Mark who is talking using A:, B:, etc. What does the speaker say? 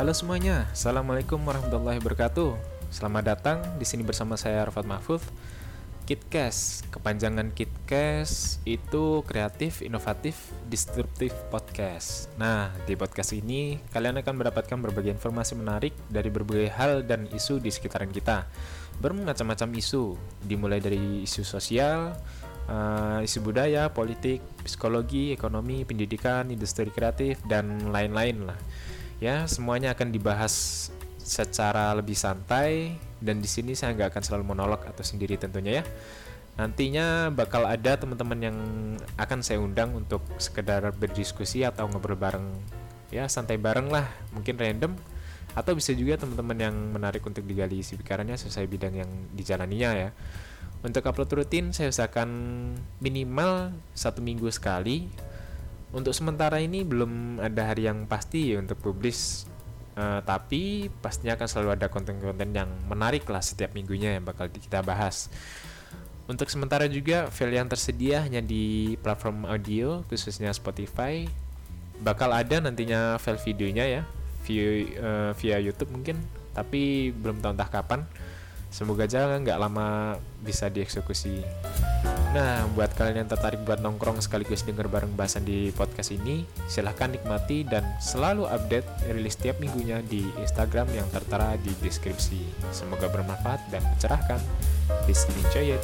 A: Halo semuanya, Assalamualaikum warahmatullahi wabarakatuh. Selamat datang di sini bersama saya Arfat Mahfud. Kitcast, kepanjangan Kitcast itu kreatif, inovatif, disruptif podcast. Nah, di podcast ini kalian akan mendapatkan berbagai informasi menarik dari berbagai hal dan isu di sekitaran kita. Bermacam-macam isu, dimulai dari isu sosial, uh, isu budaya, politik, psikologi, ekonomi, pendidikan, industri kreatif, dan lain-lain lah. Ya, semuanya akan dibahas secara lebih santai dan di sini saya nggak akan selalu monolog atau sendiri tentunya ya. Nantinya bakal ada teman-teman yang akan saya undang untuk sekedar berdiskusi atau ngobrol bareng ya santai bareng lah, mungkin random atau bisa juga teman-teman yang menarik untuk digali isi pikirannya sesuai bidang yang dijalaninya ya. Untuk upload rutin saya usahakan minimal satu minggu sekali. Untuk sementara ini belum ada hari yang pasti untuk publish Uh, tapi pastinya akan selalu ada konten-konten yang menarik lah setiap minggunya yang bakal kita bahas. Untuk sementara juga file yang tersedia hanya di platform audio khususnya Spotify. Bakal ada nantinya file videonya ya via, uh, via YouTube mungkin, tapi belum tahu entah kapan. Semoga aja nggak lama bisa dieksekusi. Nah, buat kalian yang tertarik buat nongkrong sekaligus denger bareng bahasan di podcast ini, silahkan nikmati dan selalu update rilis setiap minggunya di Instagram yang tertera di deskripsi. Semoga bermanfaat dan mencerahkan. Please enjoy it.